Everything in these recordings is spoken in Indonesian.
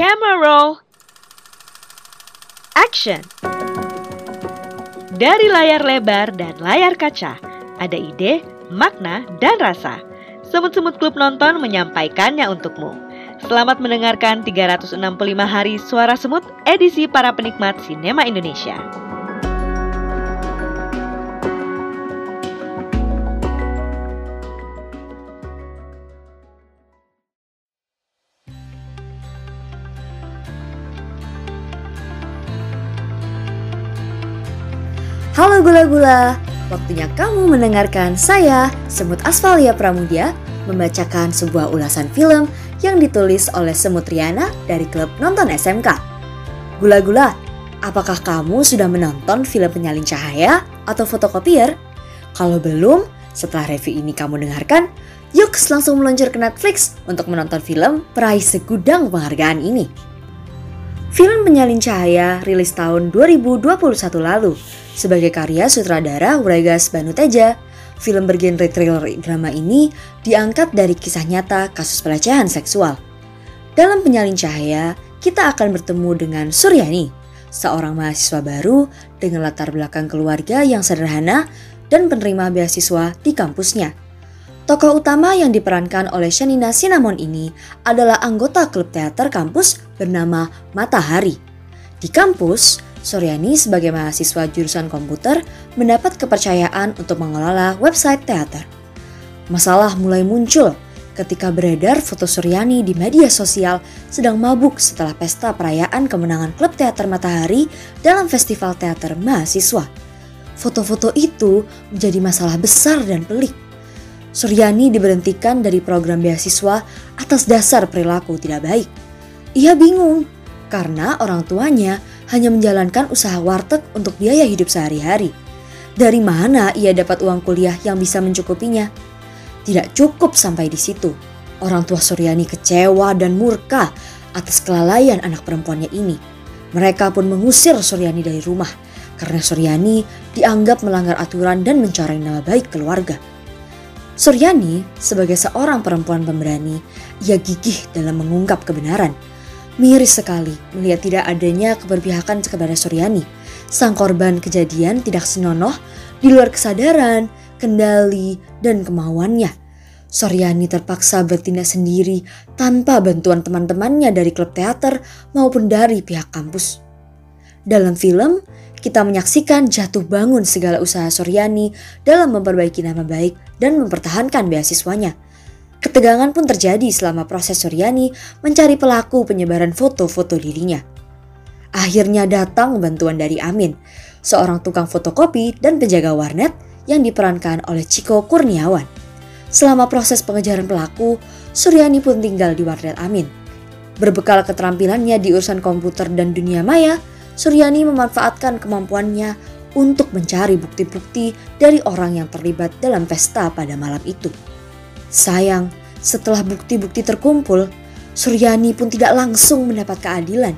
Camera roll. Action. Dari layar lebar dan layar kaca, ada ide, makna, dan rasa. Semut-semut klub nonton menyampaikannya untukmu. Selamat mendengarkan 365 hari suara semut edisi para penikmat sinema Indonesia. Halo gula-gula, waktunya kamu mendengarkan saya, Semut Asfalia Pramudia, membacakan sebuah ulasan film yang ditulis oleh Semut Riana dari klub nonton SMK. Gula-gula, apakah kamu sudah menonton film penyalin cahaya atau fotokopier? Kalau belum, setelah review ini kamu dengarkan, yuk langsung meluncur ke Netflix untuk menonton film peraih segudang penghargaan ini. Film Penyalin Cahaya rilis tahun 2021 lalu sebagai karya sutradara Uragas Banuteja. Film bergenre thriller drama ini diangkat dari kisah nyata kasus pelecehan seksual. Dalam Penyalin Cahaya, kita akan bertemu dengan Suryani, seorang mahasiswa baru dengan latar belakang keluarga yang sederhana dan penerima beasiswa di kampusnya. Tokoh utama yang diperankan oleh Shanina Cinnamon ini adalah anggota klub teater kampus bernama Matahari. Di kampus, Suryani sebagai mahasiswa jurusan komputer mendapat kepercayaan untuk mengelola website teater. Masalah mulai muncul ketika beredar foto Suryani di media sosial sedang mabuk setelah pesta perayaan kemenangan klub teater Matahari dalam festival teater mahasiswa. Foto-foto itu menjadi masalah besar dan pelik Suryani diberhentikan dari program beasiswa atas dasar perilaku tidak baik. Ia bingung karena orang tuanya hanya menjalankan usaha warteg untuk biaya hidup sehari-hari. Dari mana ia dapat uang kuliah yang bisa mencukupinya? Tidak cukup sampai di situ. Orang tua Suryani kecewa dan murka atas kelalaian anak perempuannya ini. Mereka pun mengusir Suryani dari rumah karena Suryani dianggap melanggar aturan dan mencoreng nama baik keluarga. Suryani, sebagai seorang perempuan pemberani, ia gigih dalam mengungkap kebenaran. Miris sekali melihat tidak adanya keberpihakan kepada Suryani. Sang korban kejadian tidak senonoh di luar kesadaran, kendali, dan kemauannya. Suryani terpaksa bertindak sendiri tanpa bantuan teman-temannya dari klub teater maupun dari pihak kampus. Dalam film, kita menyaksikan jatuh bangun segala usaha Suryani dalam memperbaiki nama baik dan mempertahankan beasiswanya. Ketegangan pun terjadi selama proses Suryani mencari pelaku penyebaran foto-foto dirinya. Akhirnya datang bantuan dari Amin, seorang tukang fotokopi dan penjaga warnet yang diperankan oleh Ciko Kurniawan. Selama proses pengejaran pelaku, Suryani pun tinggal di warnet Amin. Berbekal keterampilannya di urusan komputer dan dunia maya, Suryani memanfaatkan kemampuannya untuk mencari bukti-bukti dari orang yang terlibat dalam pesta pada malam itu. Sayang, setelah bukti-bukti terkumpul, Suryani pun tidak langsung mendapat keadilan.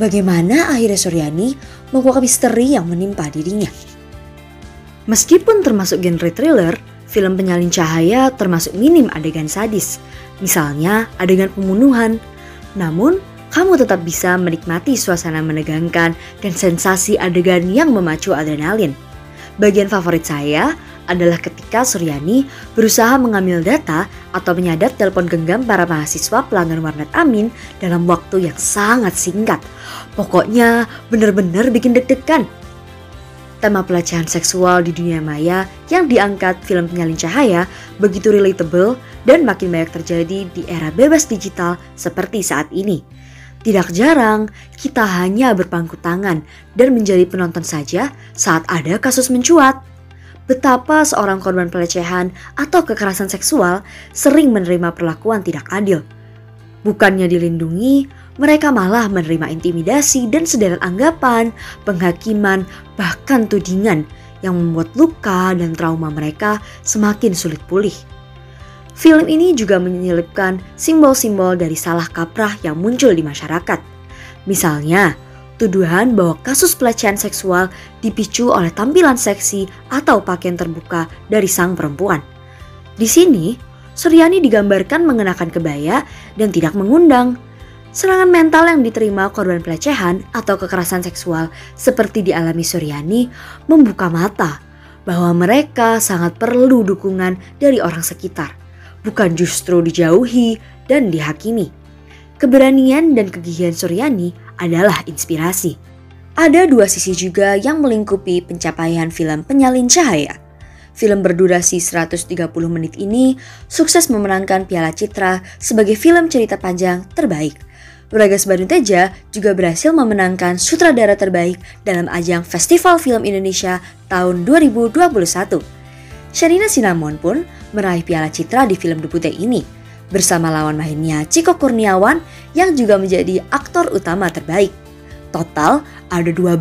Bagaimana akhirnya Suryani mengungkap misteri yang menimpa dirinya? Meskipun termasuk genre thriller, film penyalin cahaya termasuk minim adegan sadis, misalnya adegan pembunuhan. Namun, kamu tetap bisa menikmati suasana menegangkan dan sensasi adegan yang memacu adrenalin. Bagian favorit saya adalah ketika Suryani berusaha mengambil data atau menyadap telepon genggam para mahasiswa pelanggan warnet Amin dalam waktu yang sangat singkat. Pokoknya benar-benar bikin deg-degan. Tema pelecehan seksual di dunia maya yang diangkat film penyalin cahaya begitu relatable dan makin banyak terjadi di era bebas digital seperti saat ini. Tidak jarang kita hanya berpangku tangan dan menjadi penonton saja saat ada kasus mencuat. Betapa seorang korban pelecehan atau kekerasan seksual sering menerima perlakuan tidak adil. Bukannya dilindungi, mereka malah menerima intimidasi dan sederet anggapan, penghakiman, bahkan tudingan yang membuat luka dan trauma mereka semakin sulit pulih. Film ini juga menyelipkan simbol-simbol dari salah kaprah yang muncul di masyarakat. Misalnya, tuduhan bahwa kasus pelecehan seksual dipicu oleh tampilan seksi atau pakaian terbuka dari sang perempuan. Di sini, Suryani digambarkan mengenakan kebaya dan tidak mengundang. Serangan mental yang diterima korban pelecehan atau kekerasan seksual seperti dialami Suryani membuka mata bahwa mereka sangat perlu dukungan dari orang sekitar, bukan justru dijauhi dan dihakimi. Keberanian dan kegigihan Suryani adalah inspirasi. Ada dua sisi juga yang melingkupi pencapaian film Penyalin Cahaya. Film berdurasi 130 menit ini sukses memenangkan Piala Citra sebagai film cerita panjang terbaik Bragas Bandung Teja juga berhasil memenangkan sutradara terbaik dalam ajang Festival Film Indonesia tahun 2021. Sherina Sinamon pun meraih piala citra di film debutnya ini bersama lawan mainnya Ciko Kurniawan yang juga menjadi aktor utama terbaik. Total ada 12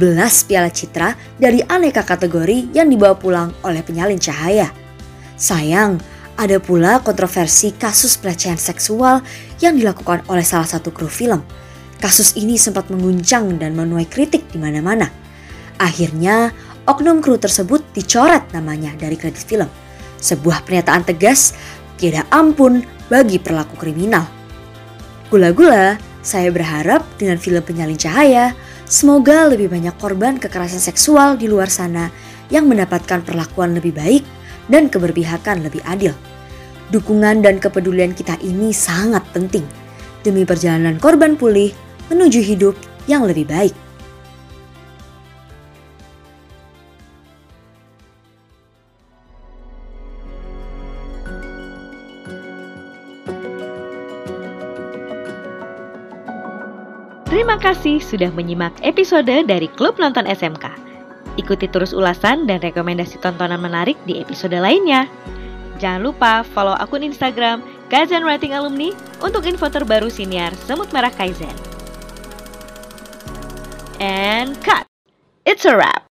piala citra dari aneka kategori yang dibawa pulang oleh penyalin cahaya. Sayang, ada pula kontroversi kasus pelecehan seksual yang dilakukan oleh salah satu kru film. Kasus ini sempat mengguncang dan menuai kritik di mana-mana. Akhirnya, oknum kru tersebut dicoret namanya dari kredit film. Sebuah pernyataan tegas, tiada ampun bagi perilaku kriminal. Gula-gula, saya berharap dengan film Penyalin Cahaya, semoga lebih banyak korban kekerasan seksual di luar sana yang mendapatkan perlakuan lebih baik dan keberpihakan lebih adil. Dukungan dan kepedulian kita ini sangat penting demi perjalanan korban pulih menuju hidup yang lebih baik. Terima kasih sudah menyimak episode dari Klub Nonton SMK. Ikuti terus ulasan dan rekomendasi tontonan menarik di episode lainnya. Jangan lupa follow akun Instagram Kaizen Writing Alumni untuk info terbaru siniar Semut Merah Kaizen. And cut! It's a wrap!